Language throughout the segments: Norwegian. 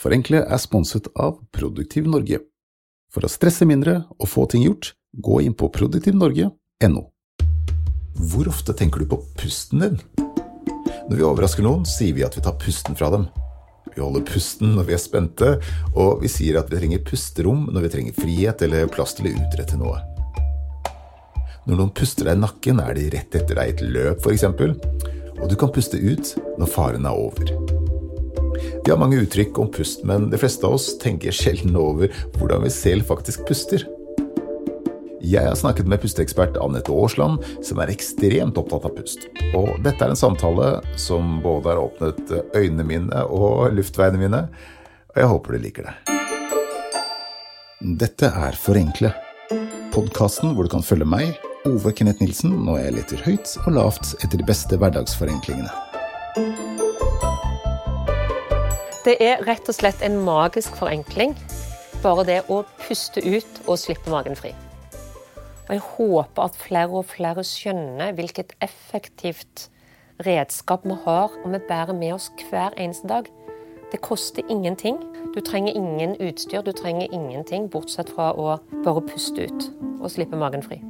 Forenkle er sponset av Produktiv Norge. For å stresse mindre og få ting gjort, gå inn på produktivnorge.no. Hvor ofte tenker du på pusten din? Når vi overrasker noen, sier vi at vi tar pusten fra dem. Vi holder pusten når vi er spente, og vi sier at vi trenger pusterom når vi trenger frihet eller plass til å utrette noe. Når noen puster deg i nakken, er de rett etter deg i et løp, f.eks., og du kan puste ut når faren er over. Vi har mange uttrykk om pust, men de fleste av oss tenker sjelden over hvordan vi selv faktisk puster. Jeg har snakket med pusteekspert Anette Aasland, som er ekstremt opptatt av pust. Og dette er en samtale som både har åpnet øynene mine og luftveiene mine, og jeg håper du liker det. Dette er Forenkle, podkasten hvor du kan følge meg, Ove Kenneth Nilsen, når jeg leter høyt og lavt etter de beste hverdagsforenklingene. Det er rett og slett en magisk forenkling. Bare det å puste ut og slippe magen fri. Og jeg håper at flere og flere skjønner hvilket effektivt redskap vi har og vi bærer med oss hver eneste dag. Det koster ingenting. Du trenger ingen utstyr, du trenger ingenting bortsett fra å bare puste ut og slippe magen fri.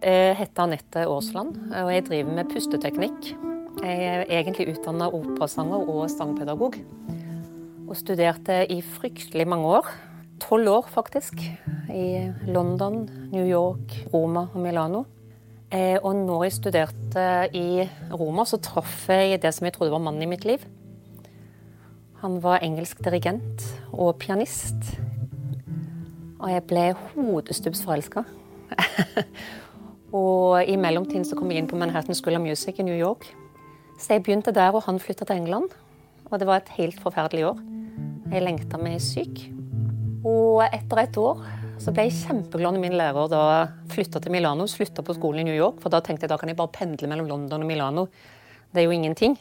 Jeg heter Anette Aasland, og jeg driver med pusteteknikk. Jeg er egentlig utdanna operasanger og sangpedagog. Og studerte i fryktelig mange år. Tolv år, faktisk. I London, New York, Roma og Milano. Eh, og når jeg studerte i Roma, så traff jeg det som jeg trodde var mannen i mitt liv. Han var engelsk dirigent og pianist. Og jeg ble hodestups forelska. og i mellomtiden så kom jeg inn på Manhattan School of Music i New York. Så jeg begynte der, og han flytta til England. Og det var et helt forferdelig år. Jeg lengta meg syk. Og etter et år så ble jeg kjempeglad når min lærer da flytta til Milano. Slutta på skolen i New York, for da tenkte jeg da kan jeg bare pendle mellom London og Milano. Det er jo ingenting.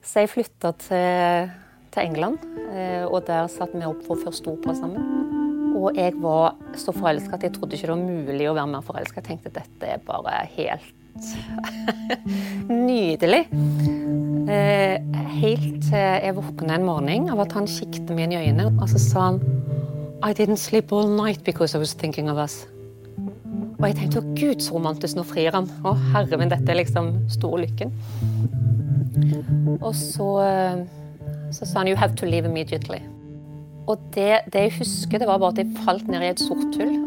Så jeg flytta til, til, England, eh, og der satte vi opp for første opera sammen. Og jeg var så forelska at jeg trodde ikke det var mulig å være mer forelska. Jeg tenkte dette er bare helt Nydelig. Eh, helt til jeg våkna en morgen av at han kikket meg inn i øynene, og så sa han I didn't sleep all night because I was thinking of us. Og jeg tenkte å gud, så romantisk, nå frir han. Å herre min, dette er liksom store lykken. Og så, eh, så sa han you have to leave immediately. Og det, det jeg husker, det var bare at jeg falt ned i et sort hull.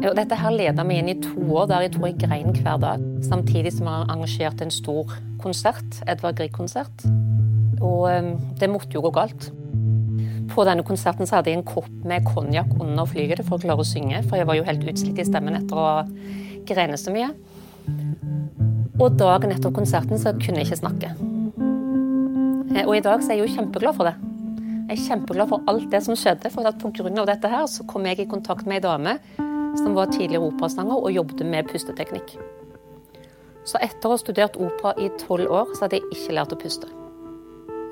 Og dette her leda meg inn i to år der jeg tror jeg grein hver dag. Samtidig som jeg arrangerte en stor konsert, Edvard Grieg-konsert. Og um, det måtte jo gå galt. På denne konserten så hadde jeg en kopp med konjakk under flyet for å klare å synge, for jeg var jo helt utslitt i stemmen etter å grene så mye. Og dagen etter konserten så kunne jeg ikke snakke. Eh, og i dag så er jeg jo kjempeglad for det. Jeg er kjempeglad for alt det som skjedde, for at pga. dette her så kom jeg i kontakt med ei dame som var tidligere operasanger og jobbet med pusteteknikk. Så etter å ha studert opera i tolv år, så hadde jeg ikke lært å puste.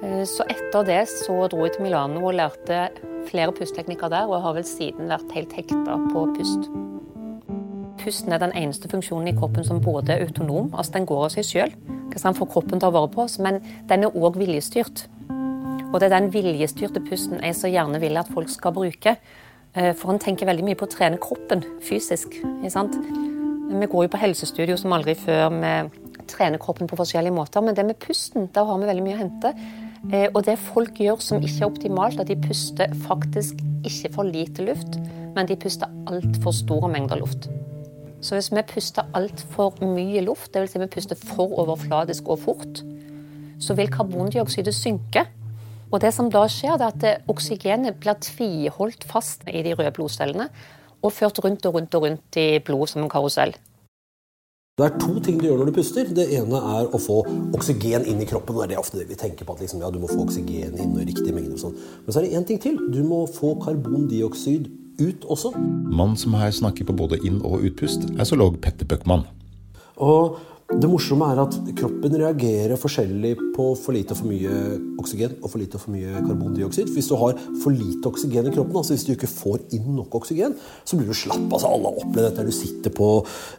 Eh, så etter det så dro jeg til Milano og lærte flere pusteteknikker der, og har vel siden vært helt hekta på pust. Pusten er den eneste funksjonen i kroppen som både er autonom, altså den går av seg sjøl, for kroppen tar vare på oss, men den er òg viljestyrt. Og det er den viljestyrte pusten jeg så gjerne vil at folk skal bruke. Eh, for han tenker veldig mye på å trene kroppen fysisk. Vi går jo på helsestudio som aldri før. Vi trener kroppen på forskjellige måter. Men det med pusten, da har vi veldig mye å hente. Eh, og det folk gjør som ikke er optimalt, at de puster faktisk ikke for lite luft, men de puster altfor store mengder luft. Så hvis vi puster altfor mye luft, dvs. Si vi puster for overfladisk og fort, så vil karbondioksidet synke. Og det som da skjer, er at eh, oksygenet blir tviholdt fast i de røde blodcellene og ført rundt og rundt og rundt i blodet som en karusell. Det er to ting du gjør når du puster. Det ene er å få oksygen inn i kroppen. Det er ofte det vi tenker på, at liksom, ja, du må få oksygen inn i riktig mengde. og sånn. Men så er det én ting til. Du må få karbondioksid ut også. Mannen som her snakker på både inn- og utpust, er zoolog Petter Bøckmann. Og det morsomme er at kroppen reagerer forskjellig på for lite og for mye oksygen og for lite og for mye karbondioksid. Hvis du har for lite oksygen i kroppen, altså hvis du ikke får inn nok oksygen, så blir du slapp. altså Alle har opplevd dette. Du sitter på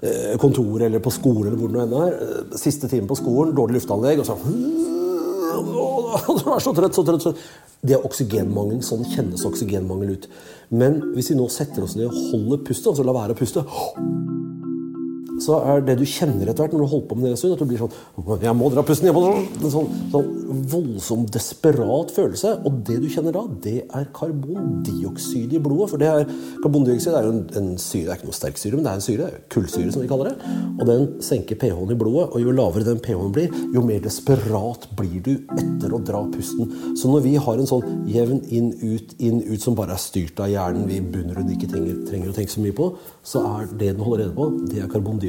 eh, kontoret eller på skolen eller hvor nå enn er. Eh, siste time på skolen, dårlig luftanlegg, og så Du er så trøtt, så trøtt. Så. Det er oksygenmangel. Sånn kjennes oksygenmangel ut. Men hvis vi nå setter oss ned og holder pustet, altså la være å puste så er det du kjenner etter hvert når du holder på med det en stund, at du blir sånn Jeg må dra pusten, jeg må dra En sånn, sånn voldsom, desperat følelse. Og det du kjenner da, det er karbondioksid i blodet. For det er, karbondioksid er jo en, en, syre, det er ikke noe sterk syre, men det er en syre. Kullsyre, som vi kaller det. Og den senker pH-en i blodet. Og jo lavere den pH-en blir, jo mer desperat blir du etter å dra pusten. Så når vi har en sånn jevn inn, ut, inn, ut som bare er styrt av hjernen vi bunner og ikke trenger, trenger å tenke så mye på, så er det den holder rede på, det er karbondioksid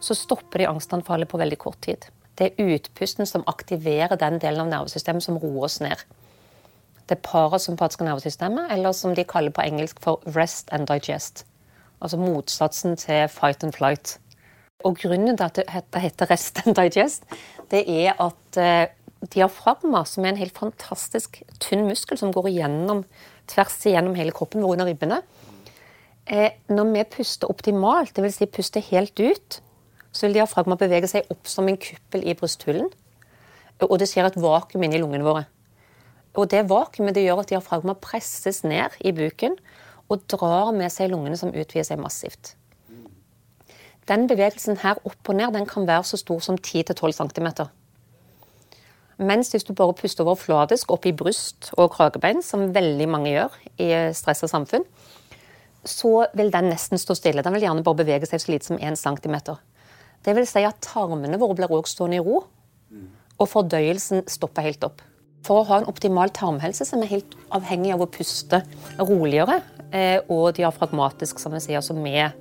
så, stopper de angstanfallet på veldig kort tid. Det er utpusten som aktiverer den delen av nervesystemet som roer oss ned. Det parasympatiske nervesystemet, eller som de kaller på engelsk for rest and digest. Altså motsatsen til fight and flight. Og grunnen til at det heter rest and digest, det er at eh, diafragma, som er en helt fantastisk tynn muskel som går igjennom, tvers igjennom hele kroppen vår under ribbene eh, Når vi puster optimalt, dvs. Si puster helt ut, så vil diafragma bevege seg opp som en kuppel i brysthullen. Og det skjer et vakuum inni lungene våre. Og det vakuumet det gjør at diafragma presses ned i buken og drar med seg lungene som utvider seg massivt. Den bevegelsen her opp og ned den kan være så stor som 10-12 cm. Mens hvis du bare puster overfladisk opp i bryst og kragebein, som veldig mange gjør i stressa samfunn, så vil den nesten stå stille. Den vil gjerne bare bevege seg så lite som 1 cm. Det vil si at tarmene våre blir også stående i ro, og fordøyelsen stopper helt opp. For å ha en optimal tarmhelse så er vi helt avhengig av å puste roligere eh, og diafragmatisk, som vi sier, altså med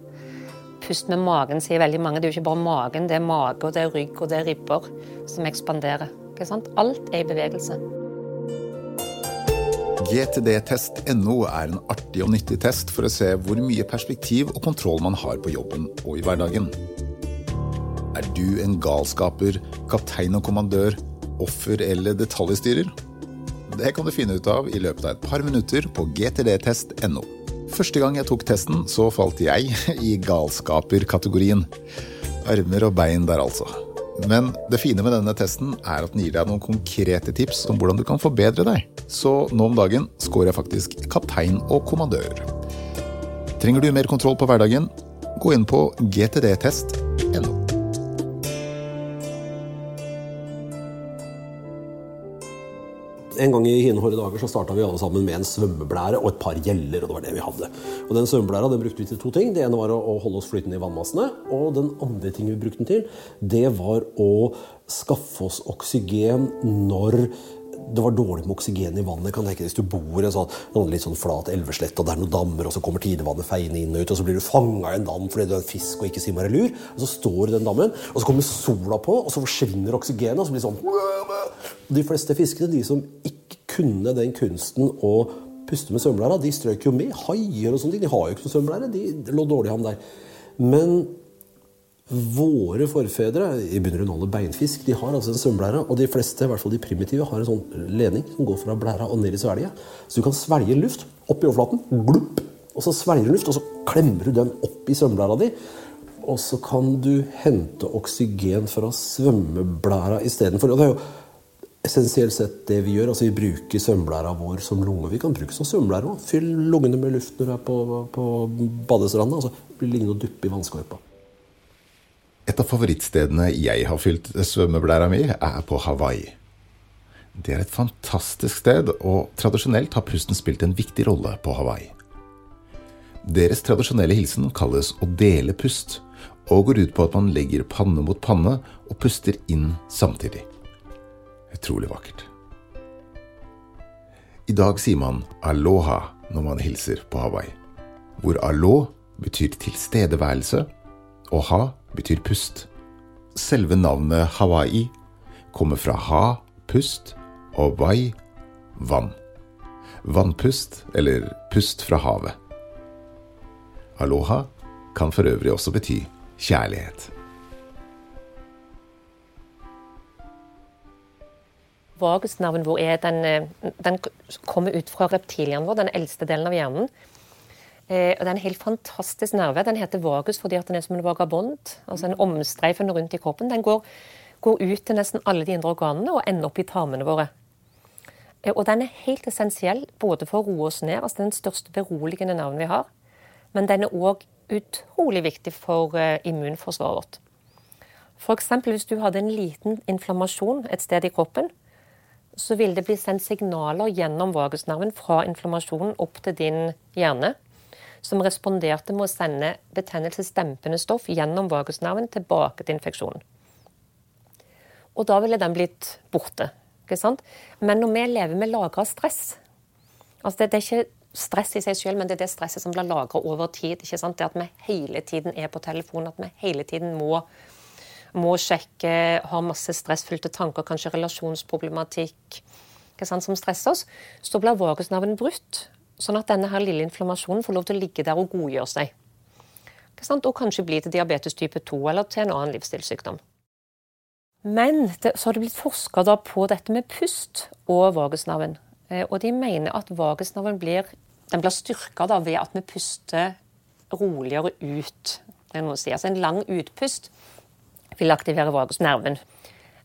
pust med magen, sier veldig mange. Det er jo ikke bare magen, det er mage, og det er rygg og det er ribber som ekspanderer. Alt er i bevegelse. GTD-test.no er en artig og nyttig test for å se hvor mye perspektiv og kontroll man har på jobben og i hverdagen. Er du en galskaper, kaptein og kommandør, offer eller detaljstyrer? Det kan du finne ut av i løpet av et par minutter på gtdtest.no. Første gang jeg tok testen, så falt jeg i galskaper-kategorien. Armer og bein der, altså. Men det fine med denne testen er at den gir deg noen konkrete tips om hvordan du kan forbedre deg. Så nå om dagen scorer jeg faktisk kaptein og kommandør. Trenger du mer kontroll på hverdagen? Gå inn på gtdtest.no. En gang i hine dager så starta vi alle sammen med en svømmeblære og et par gjeller. og det var det vi hadde. Og Den svømmeblæra den brukte vi til to ting. Det ene var å holde oss flytende i vannmassene. Og den andre tingen vi brukte den til, det var å skaffe oss oksygen når det var dårlig med oksygen i vannet. kan tenke Hvis du bor i en sånn, litt sånn flat elveslett, og det er noen dammer, og så kommer tidevannet feiende inn og ut, og så blir du fanga i en dam fordi du er en fisk og ikke simmarelur, og så står du i den dammen, og så kommer sola på, og så forsvinner oksygenet, og så blir det sånn de fleste fiskene, de som ikke kunne den kunsten å puste med svømmeblæra, de strøk jo med. Haier og sånne ting. De har jo ikke noe svømmeblære. De lå dårlig an der. Men våre forfedre, i bunn og grunn beinfisk, de har altså en svømmeblære. Og de fleste, i hvert fall de primitive, har en sånn ledning som går fra blæra og ned i svelget. Så du kan svelge luft opp i overflaten. Glupp, og så svelger du luft, og så klemmer du den opp i svømmeblæra di. Og så kan du hente oksygen fra svømmeblæra istedenfor. Og det er jo essensielt sett det vi gjør. altså Vi bruker svømmeblæra vår som lunge. Vi kan bruke som svømmeblære òg. Fyll lungene med luft når du er på, på badestranda. Altså, blir liggende og duppe i vannskorpa. Et av favorittstedene jeg har fylt svømmeblæra mi, er på Hawaii. Det er et fantastisk sted, og tradisjonelt har pusten spilt en viktig rolle på Hawaii. Deres tradisjonelle hilsen kalles å dele pust, og går ut på at man legger panne mot panne og puster inn samtidig. Utrolig vakkert. I dag sier man aloha når man hilser på Hawaii, hvor alo betyr tilstedeværelse, og ha betyr pust. Selve navnet Hawaii kommer fra ha, pust, Og wai, vann. Vannpust, eller pust fra havet. Aloha kan for øvrig også bety kjærlighet. Vagusnerven vår er den, eh, den kommer ut fra reptilhjernen vår, den eldste delen av hjernen. Eh, og Det er en helt fantastisk nerve. Den heter vagus fordi den er som en vagabond. altså en omstreifende rundt i kroppen. Den går, går, ut til nesten alle de indre organene og ender opp i tarmene våre. Eh, og den er helt essensiell både for å roe oss ned, altså den største beroligende nerven vi har, men den er òg utrolig viktig for eh, immunforsvaret vårt. F.eks. hvis du hadde en liten inflammasjon et sted i kroppen, så vil det bli sendt signaler gjennom vagusnerven fra inflammasjonen opp til din hjerne, som responderte med å sende betennelsesdempende stoff gjennom vagusnerven tilbake til infeksjonen. Og da ville den blitt borte. ikke sant? Men når vi lever med lagra stress altså det, det, er ikke stress i seg selv, men det er det stresset som blir lagra over tid. ikke sant? Det at vi hele tiden er på telefonen, at vi hele tiden må må sjekke, har masse stressfylte tanker, kanskje relasjonsproblematikk sant, som stresser oss, så blir vagusnerven brutt. Sånn at denne her lille inflammasjonen får lov til å ligge der og godgjøre seg. Og kanskje bli til diabetes type 2 eller til en annen livsstilssykdom. Men det, så har det blitt forska på dette med pust og vagusnerven. Eh, og de mener at vagusnerven blir, blir styrka ved at vi puster roligere ut. Det er noe å si. Altså en lang utpust vil aktivere vagusnerven.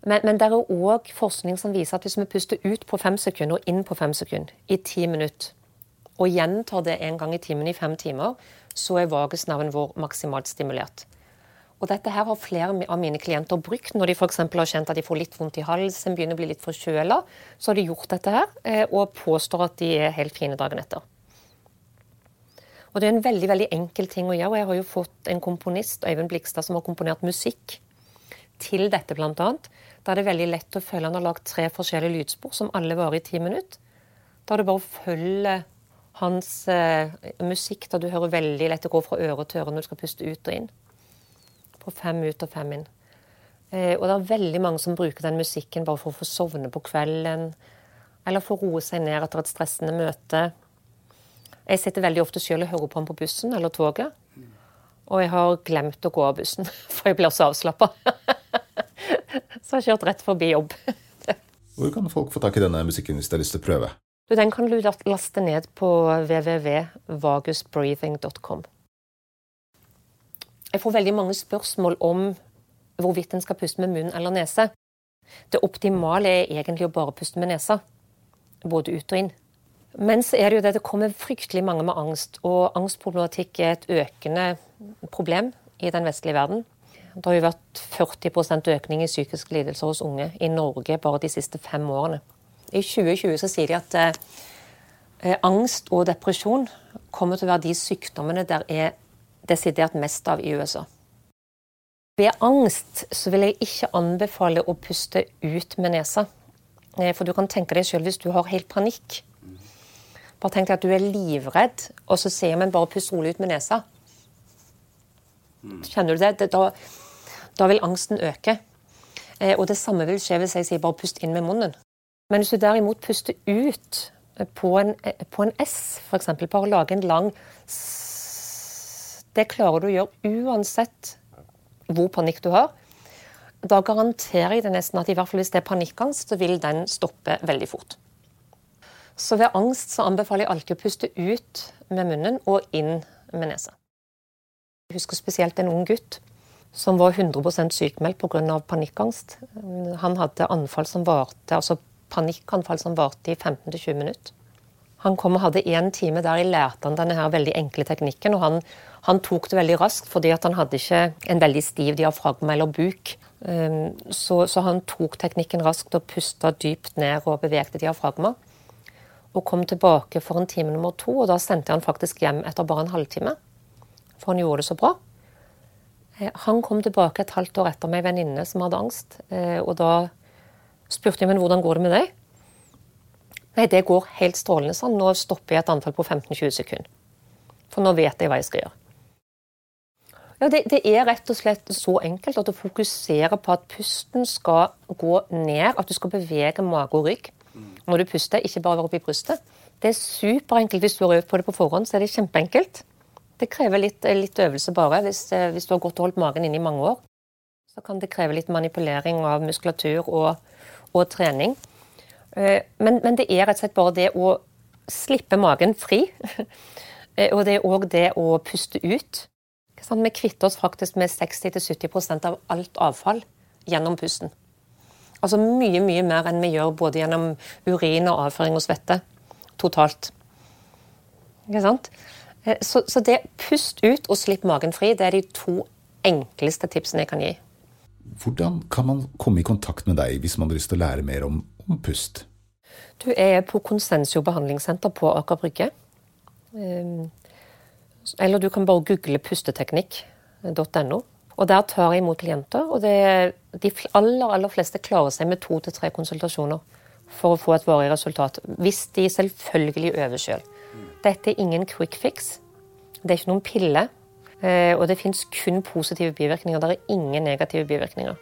Men, men det er òg forskning som viser at hvis vi puster ut på fem sekunder og inn på fem sekunder i ti minutter, og gjentar det en gang i timen i fem timer, så er vagusnerven vår maksimalt stimulert. Og dette her har flere av mine klienter brukt når de f.eks. har kjent at de får litt vondt i halsen, begynner å bli litt forkjøla. Så har de gjort dette her eh, og påstår at de er helt fine dagen etter. Og Det er en veldig veldig enkel ting å gjøre. og Jeg har jo fått en komponist, Øyvind Blikstad, som har komponert musikk til dette, bl.a. Da er det veldig lett å følge. Han har lagd tre forskjellige lydspor som alle varer i ti minutter. Da er det bare å følge hans eh, musikk, da du hører veldig lett det går fra øre til øre når du skal puste ut og inn. På fem ut og fem inn. Eh, og det er veldig mange som bruker den musikken bare for å få sovne på kvelden. Eller for å roe seg ned etter et stressende møte. Jeg sitter veldig ofte sjøl og hører på ham på bussen eller toget. Og jeg har glemt å gå av bussen, for jeg blir så avslappa. så jeg har kjørt rett forbi jobb. Hvor kan folk få tak i denne musikken hvis de har lyst til å prøve? Den kan du laste ned på www.vagusbreathing.com. Jeg får veldig mange spørsmål om hvorvidt en skal puste med munn eller nese. Det optimale er egentlig å bare puste med nesa, både ut og inn. Men så er det jo det det kommer fryktelig mange med angst, og angstproblematikk er et økende problem i den vestlige verden. Det har jo vært 40% økning i psykiske lidelser hos unge i Norge bare de siste fem årene. I 2020 så sier de at eh, angst og depresjon kommer til å være de sykdommene der er desidert mest av i USA. Ved angst så vil jeg ikke anbefale å puste ut med nesa. Eh, for du kan tenke deg sjøl hvis du har helt panikk bare tenk deg at du er livredd, og så sier man bare 'pust rolig ut med nesa'. Kjenner du det? Da, da vil angsten øke. Eh, og det samme vil skje hvis jeg sier 'bare pust inn med munnen'. Men hvis du derimot puster ut på en, på en S, f.eks., bare lage en lang Det klarer du å gjøre uansett hvor panikk du har. Da garanterer jeg det nesten at i hvert fall hvis det er panikkangst, så vil den stoppe veldig fort. Så ved angst så anbefaler jeg alltid å puste ut med munnen og inn med nesa. Jeg husker spesielt en ung gutt som var 100% sykmeldt pga. panikkangst. Han hadde anfall som varte, altså panikkanfall som varte i 15-20 minutter. Han kom og hadde én time der jeg lærte han denne her veldig enkle teknikken. og han, han tok det veldig raskt fordi han hadde ikke en veldig stiv diafragma eller buk. Um, så, så han tok teknikken raskt og pusta dypt ned og bevegte diafragma og kom tilbake for en time nummer to. Og da sendte han faktisk hjem etter bare en halvtime, for han gjorde det så bra. Eh, han kom tilbake et halvt år etter meg, venninne som hadde angst. Eh, og da spurte jeg men hvordan går det med deg. Nei, det går helt strålende, sånn. Nå stopper jeg et antall på 15-20 sekunder. For nå vet jeg hva jeg skal gjøre. Ja, det, det, er rett og slett så enkelt at du fokuserer på at pusten skal gå ned, at du skal bevege mage og rygg. Når du puster, ikke bare være oppi brystet. Det er superenkelt. Hvis du har øvd på det på forhånd, så er det kjempeenkelt. Det krever litt, litt øvelse bare. Hvis, eh, hvis, du har gått og holdt magen inne i mange år, så kan det kreve litt manipulering av muskulatur og, og trening. Eh, men, men, det er rett og slett bare det å slippe magen fri. Eh, og det er òg det å puste ut. Vi kvitter oss faktisk med 60-70% av alt avfall gjennom pusten. Altså mye, mye mer enn vi gjør både gjennom urin og avføring og svette totalt. Ikke sant? Eh, så, så det pust ut og slipp magen fri, det er de to enkleste tipsene jeg kan gi. Hvordan kan man komme i kontakt med deg hvis man har lyst til å lære mer om, om pust? Du er på Konsensio behandlingssenter på Aker Brygge. Ehm, eller du kan bare google pusteteknikk.no. Og Der tar jeg imot klienter. og det, De aller, aller fleste klarer seg med to til tre konsultasjoner for å få et varig resultat. Hvis de selvfølgelig øver sjøl. Dette er ingen quick fix. Det er ikke noen pille. Eh, og det fins kun positive bivirkninger. Det er ingen negative bivirkninger.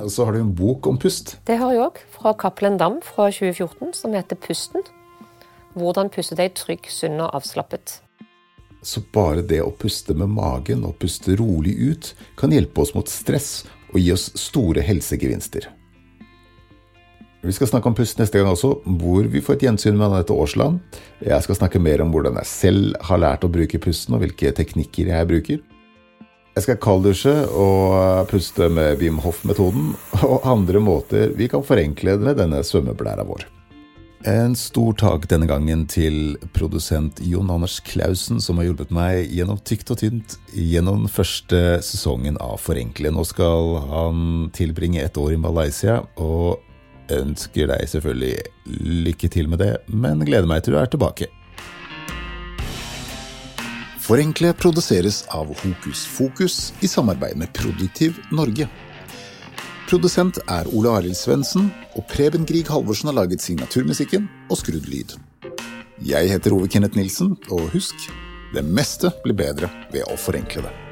Og så har du en bok om pust. Det har jeg òg. Fra Cappelen Dam fra 2014, som heter Pusten. Hvordan puste deg trygg, sunn og avslappet. Så bare det å puste med magen og puste rolig ut kan hjelpe oss mot stress og gi oss store helsegevinster. Vi skal snakke om pust neste gang også, hvor vi får et gjensyn med Anette Aasland. Jeg skal snakke mer om hvordan jeg selv har lært å bruke pusten, og hvilke teknikker jeg bruker. Jeg skal kalddusje og puste med Wim Hof-metoden, og andre måter vi kan forenkle med denne svømmeblæra vår. En stor takk denne gangen til produsent Jon Anders Clausen, som har hjulpet meg gjennom tykt og tynt gjennom første sesongen av Forenkle. Nå skal han tilbringe et år i Malaysia, og ønsker deg selvfølgelig lykke til med det, men gleder meg til du er tilbake. Forenkle produseres av Hokus Fokus i samarbeid med Produktiv Norge. Produsent er Ole Arild Svendsen, og Preben Grieg Halvorsen har laget signaturmusikken og skrudd lyd. Jeg heter Ove Kenneth Nilsen, og husk det meste blir bedre ved å forenkle det.